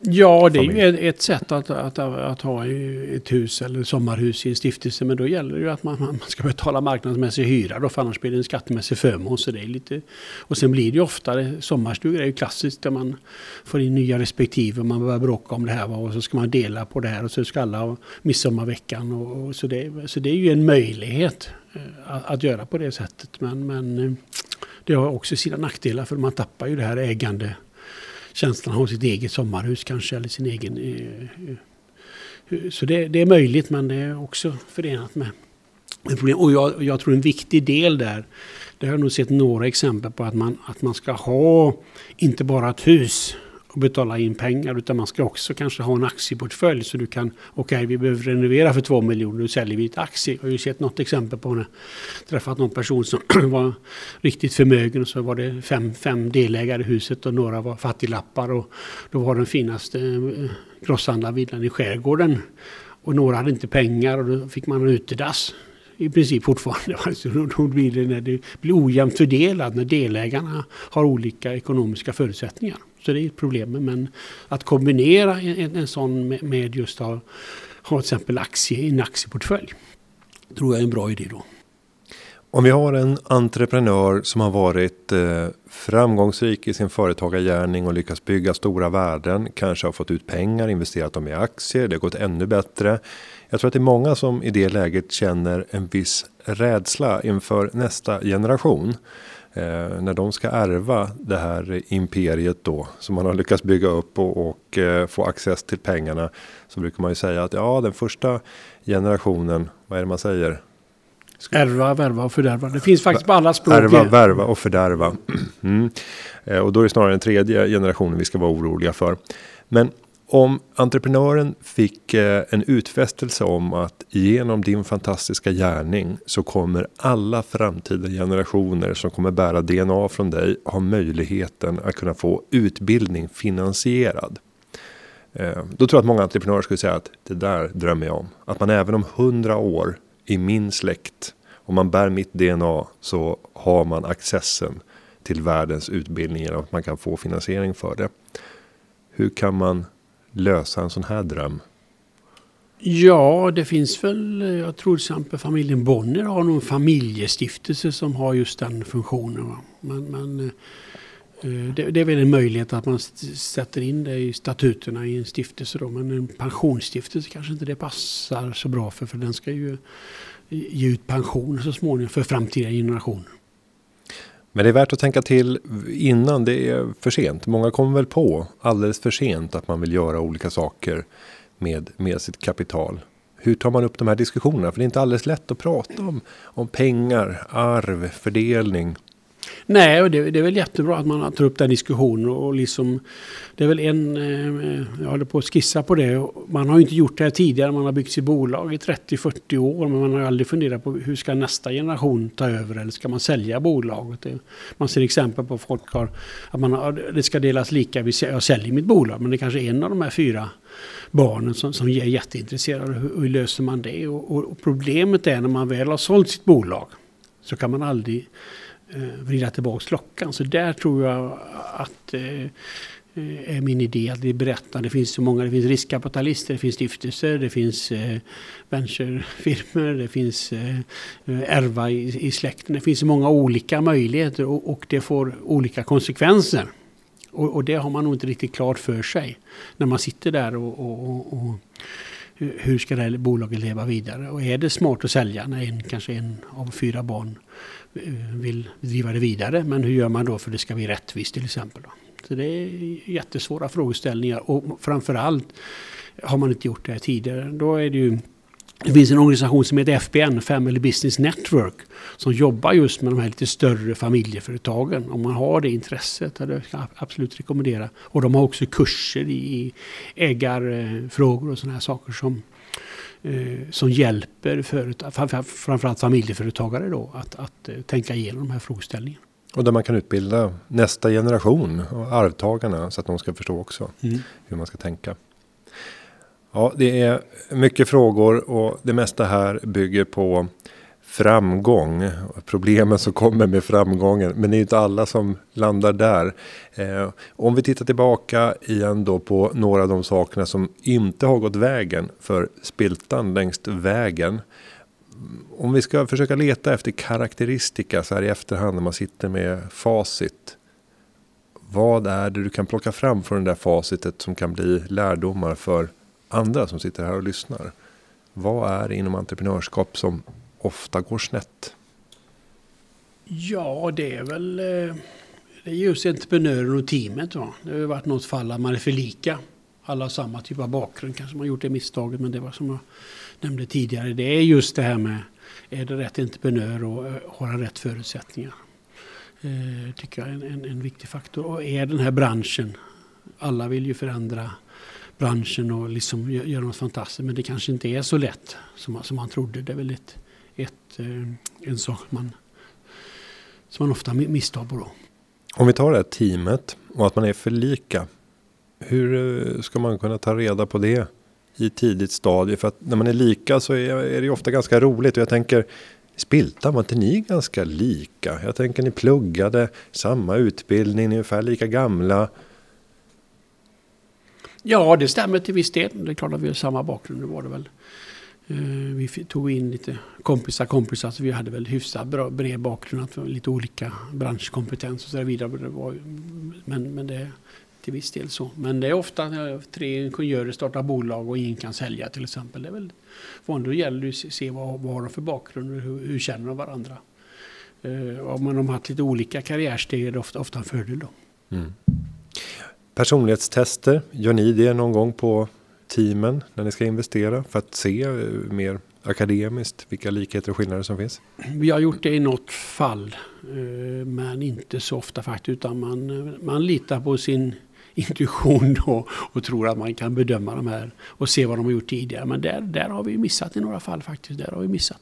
ja, det familj. är ju ett sätt att, att, att, ha ett hus eller sommarhus i en stiftelse. Men då gäller det ju att man, man ska betala marknadsmässig hyra då, för annars blir det en skattemässig förmån. Så det är lite, och sen blir det ju oftare, sommarstugor är ju klassiskt där man får in nya respektive. Man börjar bråka om det här och så ska man dela på det här och så ska alla ha midsommarveckan. Och, och så, det, så det är ju en möjlighet eh, att, att göra på det sättet. Men, men eh, det har också sina nackdelar för man tappar ju det här ägande känslan av sitt eget sommarhus kanske eller sin egen... Eh, eh så det, det, är möjligt men det är också förenat med problem. Och jag, jag, tror en viktig del där, det har jag nog sett några exempel på att man, att man ska ha inte bara ett hus och betala in pengar utan man ska också kanske ha en aktieportfölj så du kan, okej okay, vi behöver renovera för två miljoner, nu säljer vi ett aktie. Jag har ju sett något exempel på när jag träffat någon person som (clears throat) var riktigt förmögen och så var det fem, fem delägare i huset och några var fattiglappar och då var den finaste eh, grosshandlarvillan i skärgården. Och några hade inte pengar och då fick man en utedass i princip fortfarande. (laughs) Alltså, då blir det när det blir ojämnt fördelat när delägarna har olika ekonomiska förutsättningar. Så det är ett problem. Men att kombinera en, en sån med, med just att ha, ha till exempel aktie, en aktieportfölj tror jag är en bra idé då. Om vi har en entreprenör som har varit eh, framgångsrik i sin företagargärning och lyckats bygga stora värden, kanske har fått ut pengar, investerat dem i aktier, det har gått ännu bättre. Jag tror att det är många som i det läget känner en viss rädsla inför nästa generation. Eh, när de ska ärva det här imperiet då som man har lyckats bygga upp och, och eh, få access till pengarna. Så brukar man ju säga att ja, den första generationen, vad är det man säger? Ärva, värva och fördärva. Det finns faktiskt på alla språk. Ärva, värva och fördärva. (clears throat) Mm. Eh, och då är det snarare den tredje generationen vi ska vara oroliga för. Men om entreprenören fick eh, en utfästelse om att genom din fantastiska gärning så kommer alla framtida generationer som kommer bära DNA från dig ha möjligheten att kunna få utbildning finansierad. Eh, då tror jag att många entreprenörer skulle säga att det där drömmer jag om. Att man även om hundra år i min släkt, om man bär mitt DNA så har man accessen till världens utbildning genom att man kan få finansiering för det. Hur kan man lösa en sån här dröm? Ja, det finns väl, jag tror till exempel familjen Bonnier har någon familjestiftelse som har just den funktionen. Va? Men, men eh, det, det, är väl en möjlighet att man sätter in det i statuterna i en stiftelse då. Men en pensionsstiftelse kanske inte det passar så bra för. För den ska ju ge ut pension så småningom för framtida generationer. Men det är värt att tänka till innan det är för sent. Många kommer väl på alldeles för sent att man vill göra olika saker med, med sitt kapital. Hur tar man upp de här diskussionerna? För det är inte alldeles lätt att prata om, om pengar, arv, fördelning. Nej, och det, det, är väl jättebra att man tar upp den diskussionen och liksom Det är väl en, eh, jag håller på att skissa på det. Man har ju inte gjort det här tidigare, man har byggt sitt bolag i 30-40 år men man har aldrig funderat på hur ska nästa generation ta över eller ska man sälja bolaget? Man ser exempel på folk har, att man har, det ska delas lika, jag säljer mitt bolag men det är kanske är en av de här fyra barnen som, som är jätteintresserade. Hur, hur löser man det? Och, och, och problemet är när man väl har sålt sitt bolag så kan man aldrig Eh, vrida tillbaka klockan. Så där tror jag att eh, är min idé att vi berättar. Det finns så många, det finns riskkapitalister, det finns stiftelser, det finns eh, venturefirmor, det finns eh, ärva i, i släkten. Det finns så många olika möjligheter och, och det får olika konsekvenser. Och, och, det har man nog inte riktigt klart för sig när man sitter där och, och, och hur ska det här bolaget leva vidare? Och är det smart att sälja när en, kanske en av fyra barn vill driva det vidare? Men hur gör man då för att det ska bli rättvist till exempel? Då? Så det är jättesvåra frågeställningar och framförallt har man inte gjort det här tidigare. Då är det ju det finns en organisation som heter FBN, Family Business Network, som jobbar just med de här lite större familjeföretagen. Om man har det intresset, det ska jag absolut rekommendera. Och de har också kurser i ägarfrågor och sådana här saker som, som hjälper företag, framförallt familjeföretagare då, att, att eh, tänka igenom de här frågeställningarna. Och där man kan utbilda nästa generation och arvtagarna så att de ska förstå också mm. hur man ska tänka. Ja, det är mycket frågor och det mesta här bygger på framgång. Problemen som kommer med framgången. Men det är ju inte alla som landar där. Eh, om vi tittar tillbaka igen då på några av de sakerna som inte har gått vägen för spiltan längs vägen. Om vi ska försöka leta efter karaktäristika så här i efterhand när man sitter med facit. Vad är det du kan plocka fram från det där facitet som kan bli lärdomar för andra som sitter här och lyssnar. Vad är det inom entreprenörskap som ofta går snett? Ja, det är väl eh, det är just entreprenören och teamet. Va? Det har varit något fall att man är för lika. Alla har samma typ av bakgrund. Kanske man gjort det misstaget, men det var som jag nämnde tidigare. Det är just det här med, är det rätt entreprenör och eh, har han rätt förutsättningar? Eh, tycker jag är en, en, en viktig faktor. Och är den här branschen, alla vill ju förändra branschen och liksom göra något fantastiskt. Men det kanske inte är så lätt som man, som man trodde. Det är väl ett, ett, eh, en sak man, som man ofta misstar på då. Om vi tar det här teamet och att man är för lika. Hur eh, ska man kunna ta reda på det i tidigt stadie? För att när man är lika så är, är det ofta ganska roligt. Och jag tänker Spiltan, var inte ni ganska lika? Jag tänker ni pluggade samma utbildning, ni är ungefär lika gamla. Ja, det stämmer till viss del. Det är klart att vi har samma bakgrund, det var det väl. Eh, vi tog in lite kompisar, kompisar, så vi hade väl hyfsat bra, bred bakgrund, lite olika branschkompetens och så vidare. Det var, men, men det är till viss del så. Men det är ofta när tre ingenjörer startar bolag och ingen kan sälja till exempel. Det är väl vanligt. Då gäller det att se vad, vad har de för bakgrund och hur, hur känner de varandra. Eh, om man har haft lite olika karriärsteg är det ofta, ofta en fördel då. Mm. Personlighetstester, gör ni det någon gång på teamen när ni ska investera för att se eh, mer akademiskt vilka likheter och skillnader som finns? Vi har gjort det i något fall, eh, men inte så ofta faktiskt, utan man, man litar på sin (laughs) intuition då och tror att man kan bedöma de här och se vad de har gjort tidigare. Men där, där har vi missat i några fall faktiskt. Där har vi missat.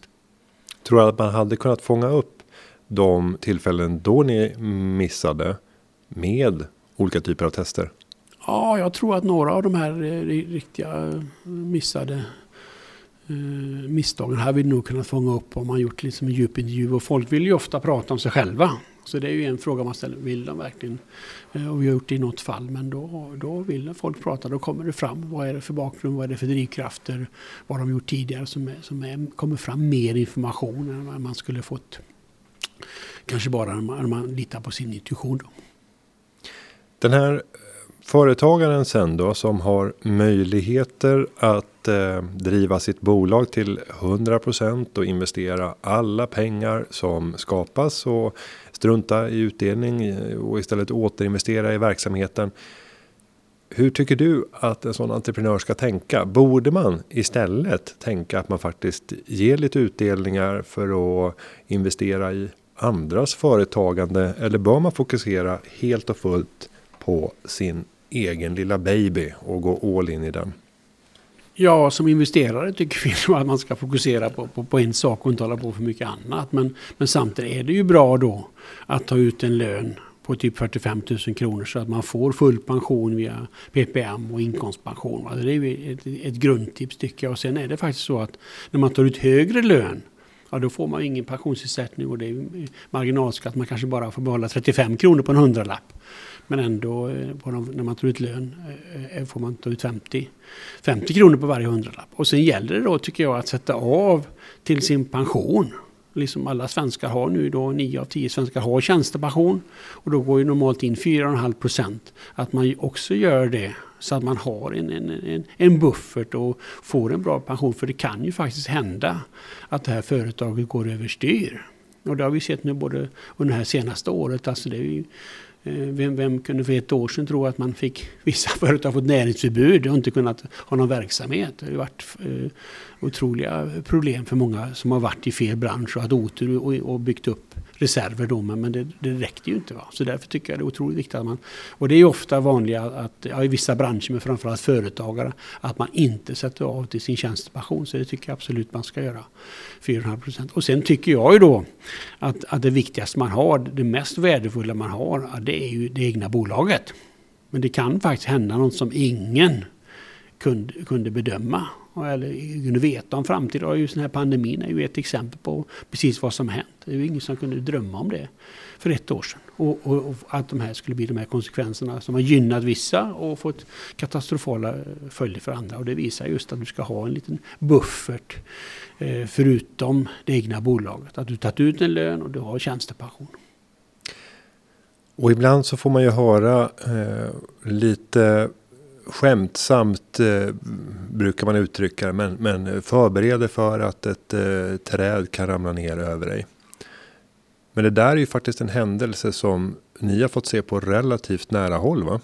Tror du att man hade kunnat fånga upp de tillfällen då ni missade med olika typer av tester? Ja, jag tror att några av de här eh, riktiga eh, missade eh, misstagen hade vi nog kunnat fånga upp om man gjort liksom en djupintervju. Och folk vill ju ofta prata om sig själva. Så det är ju en fråga man ställer. Vill de verkligen? Eh, Och vi har gjort det i något fall. Men då, då vill folk prata. Då kommer det fram. Vad är det för bakgrund? Vad är det för drivkrafter? Vad har de gjort tidigare? Som, är, som är, kommer fram mer information än vad man skulle fått. Kanske bara när man, när man litar på sin intuition. Då. Den här företagaren sen då som har möjligheter att eh, driva sitt bolag till 100% och investera alla pengar som skapas och strunta i utdelning eh, och istället återinvestera i verksamheten. Hur tycker du att en sån entreprenör ska tänka? Borde man istället tänka att man faktiskt ger lite utdelningar för att investera i andras företagande eller bör man fokusera helt och fullt på sin egen lilla baby och gå all in i den? Ja, som investerare tycker vi att man ska fokusera på, på, på, en sak och inte hålla på för mycket annat. Men, men samtidigt är det ju bra då att ta ut en lön på typ 45 000 kronor så att man får full pension via PPM och inkomstpension. Alltså, det är ju ett, ett grundtips tycker jag. Och sen är det faktiskt så att när man tar ut högre lön ja då får man ingen pensionsersättning och det är marginalskatt. Man kanske bara får behålla 35 kronor på en hundralapp. Men ändå eh, de, när man tar ut lön eh, eh, får man ta ut 50, 50 kronor på varje hundralapp. Och sen gäller det då tycker jag att sätta av till sin pension. Liksom alla svenskar har nu då, 9 av 10 svenskar har tjänstepension. Och då går ju normalt in 4,5 procent. Att man också gör det så att man har en, en, en, en buffert och får en bra pension. För det kan ju faktiskt hända att det här företaget går överstyr. Och det har vi sett nu både under det här senaste året. Alltså det är ju, Eh, vem, vem, kunde för ett år sedan tro att man fick, (laughs) vissa företag fått näringsförbud och inte kunnat ha någon verksamhet. Det har varit eh, otroliga problem för många som har varit i fel bransch och haft otur och, och byggt upp reserver då, men det, det räckte ju inte. Va? Så därför tycker jag det är otroligt viktigt att man, och det är ju ofta vanliga att, ja, i vissa branscher, men framförallt företagare, att man inte sätter av till sin tjänstepension. Så det tycker jag absolut man ska göra. 4,5 procent. Och sen tycker jag ju då att, att det viktigaste man har, det mest värdefulla man har, det är ju det egna bolaget. Men det kan faktiskt hända något som ingen kunde, kunde bedöma eller kunde veta om framtiden. Och just den här pandemin är ju ett exempel på precis vad som hänt. Det är ju ingen som kunde drömma om det för ett år sedan. Och, och, och, att de här skulle bli de här konsekvenserna som har gynnat vissa och fått katastrofala följder för andra. Och det visar just att du ska ha en liten buffert eh, förutom det egna bolaget. Att du tagit ut en lön och du har tjänstepension. Och ibland så får man ju höra eh, lite skämtsamt eh, brukar man uttrycka det. Men, men förbered för att ett eh, träd kan ramla ner över dig. Men det där är ju faktiskt en händelse som ni har fått se på relativt nära håll va?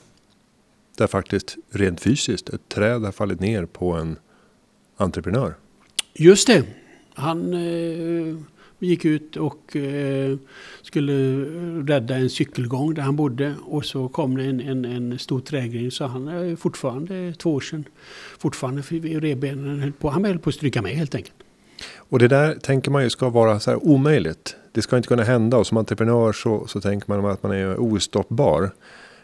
Där faktiskt rent fysiskt ett träd har fallit ner på en entreprenör. Just det. Han eh, gick ut och eh, skulle rädda en cykelgång där han bodde. Och så kom det en, en, en stor trägring så han är fortfarande två år sedan. Fortfarande revbenen höll på, han höll på att stryka med helt enkelt. Och det där tänker man ju ska vara så här omöjligt. Det ska inte kunna hända och som entreprenör så, så tänker man att man är ostoppbar.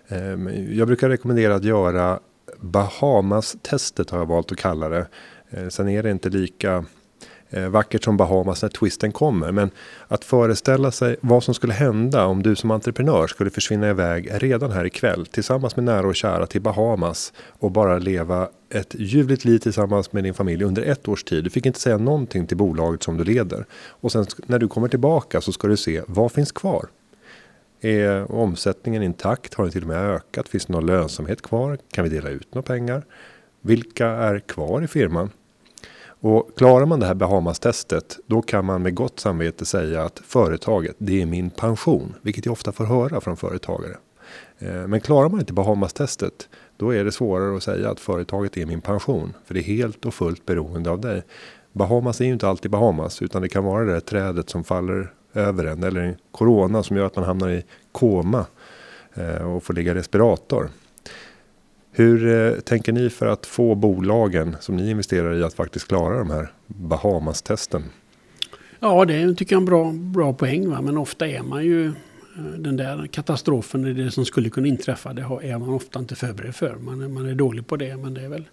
Eh, jag brukar rekommendera att göra Bahamas-testet har jag valt att kalla det. Eh, sen är det inte lika eh, vackert som Bahamas när twisten kommer. Men att föreställa sig vad som skulle hända om du som entreprenör skulle försvinna iväg redan här ikväll tillsammans med nära och kära till Bahamas och bara leva ett ljuvligt liv tillsammans med din familj under ett års tid. Du fick inte säga någonting till bolaget som du leder. Och sen när du kommer tillbaka så ska du se vad finns kvar? Är omsättningen intakt? Har den till och med ökat? Finns det någon lönsamhet kvar? Kan vi dela ut några pengar? Vilka är kvar i firman? Och klarar man det här Bahamas-testet, då kan man med gott samvete säga att företaget, det är min pension, vilket jag ofta får höra från företagare. Eh, men klarar man inte Bahamas-testet, då är det svårare att säga att företaget är min pension, för det är helt och fullt beroende av dig. Bahamas är ju inte alltid Bahamas, utan det kan vara det där trädet som faller över en eller en corona som gör att man hamnar i koma eh, och får ligga i respirator. Hur eh, tänker ni för att få bolagen som ni investerar i att faktiskt klara de här Bahamas-testen? Ja, det tycker jag är en bra, bra poäng. Va? Men ofta är man ju den där katastrofen, det som skulle kunna inträffa, det är man ofta inte förberedd för. Man är, man är dålig på det, men det är väl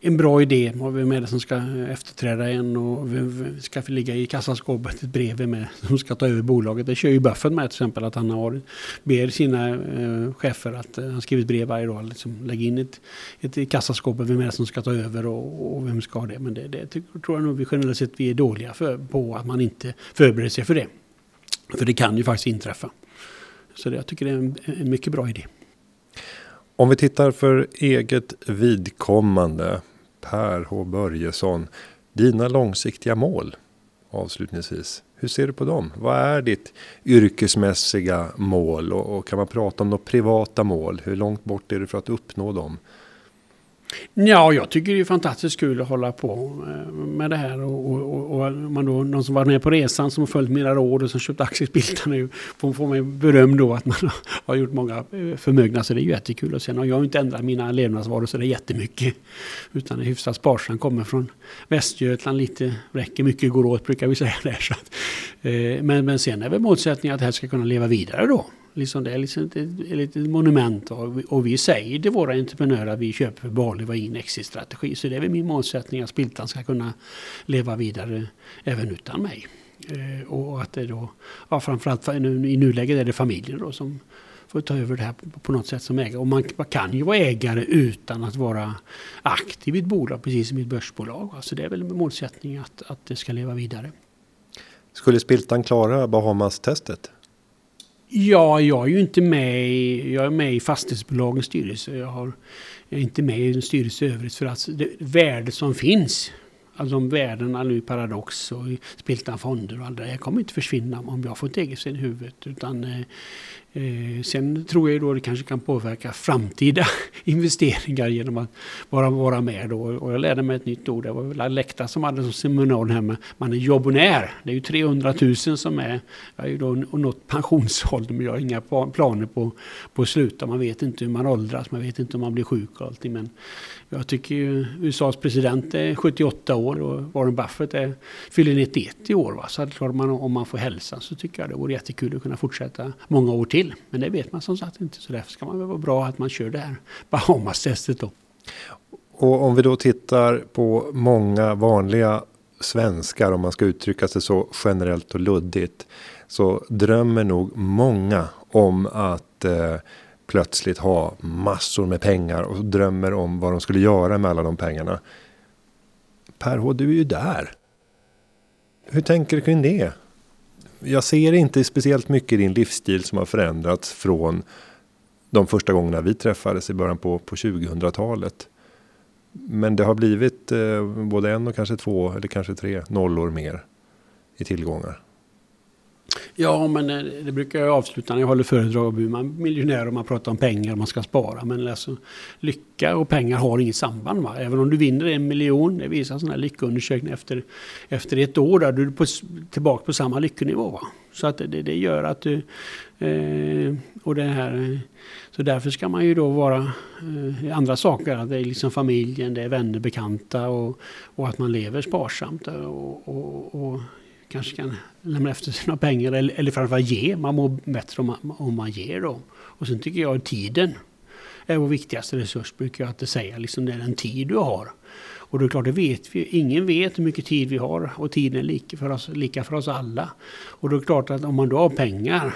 en bra idé. Vem är det som ska efterträda en och vem ska ligga i kassaskåpet ett brev med som ska ta över bolaget. Det kör ju Buffett med till exempel, att han har, ber sina eh, chefer att eh, han skriver ett brev varje dag, liksom, lägga in ett, ett i kassaskåpet, vem är det som ska ta över och, och vem ska ha det. Men det, det tror jag nog vi generellt sett vi är dåliga för, på att man inte förbereder sig för det. För det kan ju faktiskt inträffa. Så det, jag tycker det är en, en mycket bra idé. Om vi tittar för eget vidkommande. Per H Börjesson. Dina långsiktiga mål avslutningsvis. Hur ser du på dem? Vad är ditt yrkesmässiga mål? Och, och kan man prata om några privata mål? Hur långt bort är du för att uppnå dem? Ja, jag tycker det är fantastiskt kul att hålla på eh, med det här och, och, och man då, någon som var med på resan som har följt mina råd och som köpt aktiespiltar nu får, får mig beröm då att man (laughs) har gjort många eh, förmögna. Så det är ju jättekul. Och sen har jag inte ändrat mina levnadsvanor så det är jättemycket. Utan är hyfsat sparsam. Kommer från Västergötland lite. Räcker mycket går åt brukar vi säga där. Så att, eh, men, men sen är väl målsättningen att det här ska kunna leva vidare då. Liksom det är liksom ett, ett litet monument. Och, och vi säger till våra entreprenörer att vi köper Bali var in exit-strategi. Så det är väl min målsättning att Spiltan ska kunna leva vidare även utan mig. Eh, och att det då, ja, framförallt nu, i nuläget är det familjen då som får ta över det här på, på något sätt som ägare. Och man, man, kan ju vara ägare utan att vara aktiv i ett bolag, precis som i ett börsbolag. Alltså det är väl målsättningen att, att det ska leva vidare. Skulle Spiltan klara Bahamas-testet? Ja, jag är ju inte med i, jag är med i fastighetsbolagens styrelse. Jag, har, jag är inte med i en styrelse i övrigt för att det värde som finns, alltså de värdena nu Paradox och Spiltan Fonder och allt det kommer inte försvinna om jag får ett eget i huvudet. Utan eh, eh, sen tror jag då det kanske kan påverka framtida (laughs) investeringar genom att bara vara med då. Och jag lärde mig ett nytt ord. Det var Läkta som hade som seminarium här med man är jobbonär. Det är ju 300 000 som är, jag är ju då nått pensionsålder men jag har inga planer på, på att sluta. Man vet inte hur man åldras, man vet inte om man blir sjuk och allting. Men jag tycker ju USAs president är 78 år och Warren Buffett är, fyller 91 i år. Va? Så att klart man, om man får hälsa så tycker jag det vore jättekul att kunna fortsätta många år till. Men det vet man som sagt inte. Så därför ska man väl vara bra att man kör det här (laughs) Bahamas-testet då. Och om vi då tittar på många vanliga svenskar, om man ska uttrycka sig så generellt och luddigt, så drömmer nog många om att eh, plötsligt ha massor med pengar och drömmer om vad de skulle göra med alla de pengarna. Per H, du är ju där. Hur tänker du kring det? Jag ser inte speciellt mycket i din livsstil som har förändrats från de första gångerna vi träffades i början på, på 2000-talet. Men det har blivit eh, både en och kanske två eller kanske tre nollor mer i tillgångar. Ja, men eh, det brukar jag avsluta när jag håller föredrag. Man är miljonär och man pratar om pengar och man ska spara. Men alltså, lycka och pengar har inget samband. Va? Även om du vinner en miljon, det visar sådana här lyckoundersökningar efter, efter ett år, där du är på, tillbaka på samma lyckonivå. Va? Så att det, det gör att du... Eh, och det här, så därför ska man ju då vara eh, andra saker. Att det är liksom familjen, det är vänner, bekanta och, och att man lever sparsamt. och, och, och kanske kan lämna efter sig några pengar eller, eller framförallt ge. Man mår bättre om man, om man ger dem. Och sen tycker jag tiden är vår viktigaste resurs, brukar jag alltid säga. Liksom det är den tid du har. Och det är klart, det vet vi. Ingen vet hur mycket tid vi har och tiden är lika för oss, lika för oss alla. Och det är klart att om man då har pengar,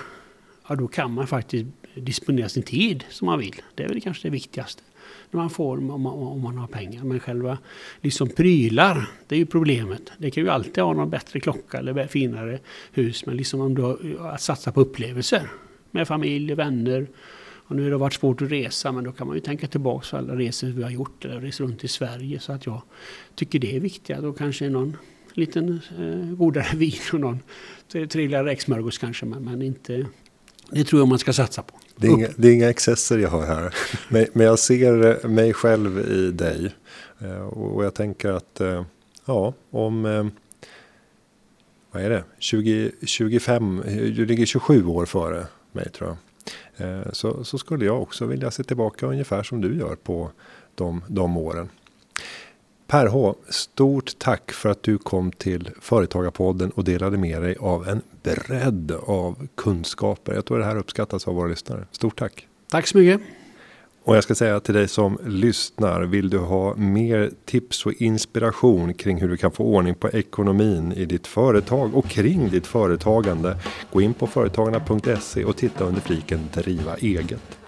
ja då kan man faktiskt disponera sin tid som man vill. Det är väl kanske det viktigaste man får om man, om man har pengar. Men själva liksom prylar, det är ju problemet. Det kan ju alltid ha någon bättre klocka eller finare hus. Men liksom om du har, eh, att satsa på upplevelser med familj, och vänner. Och nu har det varit svårt att resa men då kan man ju tänka tillbaka på alla resor vi har gjort. Eller resor runt i Sverige. Så att jag tycker det är viktigt. Då kanske någon liten eh, godare (laughs) vin och någon eh, trevligare räksmörgås kanske. Men, men inte, det tror jag man ska satsa på. Det är, inga, det är inga excesser jag har här. Men, men jag ser mig själv i dig. Eh, och jag tänker att eh, ja, om eh, vad är det? 20, 25, du ligger 27 år före mig tror jag. Så, så skulle jag också vilja se tillbaka ungefär som du gör på de, de åren. Per H, stort tack för att du kom till Företagarpodden och delade med dig av en bredd av kunskaper. Jag tror det här uppskattas av våra lyssnare. Stort tack! Tack så mycket! Och jag ska säga till dig som lyssnar, vill du ha mer tips och inspiration kring hur du kan få ordning på ekonomin i ditt företag och kring ditt företagande. Gå in på företagarna.se och titta under fliken driva eget.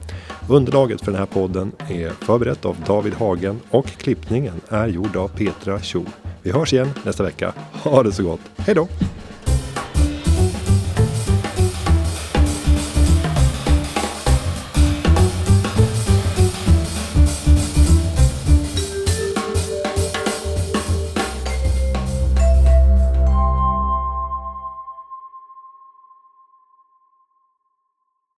Underlaget för den här podden är förberett av David Hagen och klippningen är gjord av Petra Cho. Vi hörs igen nästa vecka. Ha det så gott. Hej då!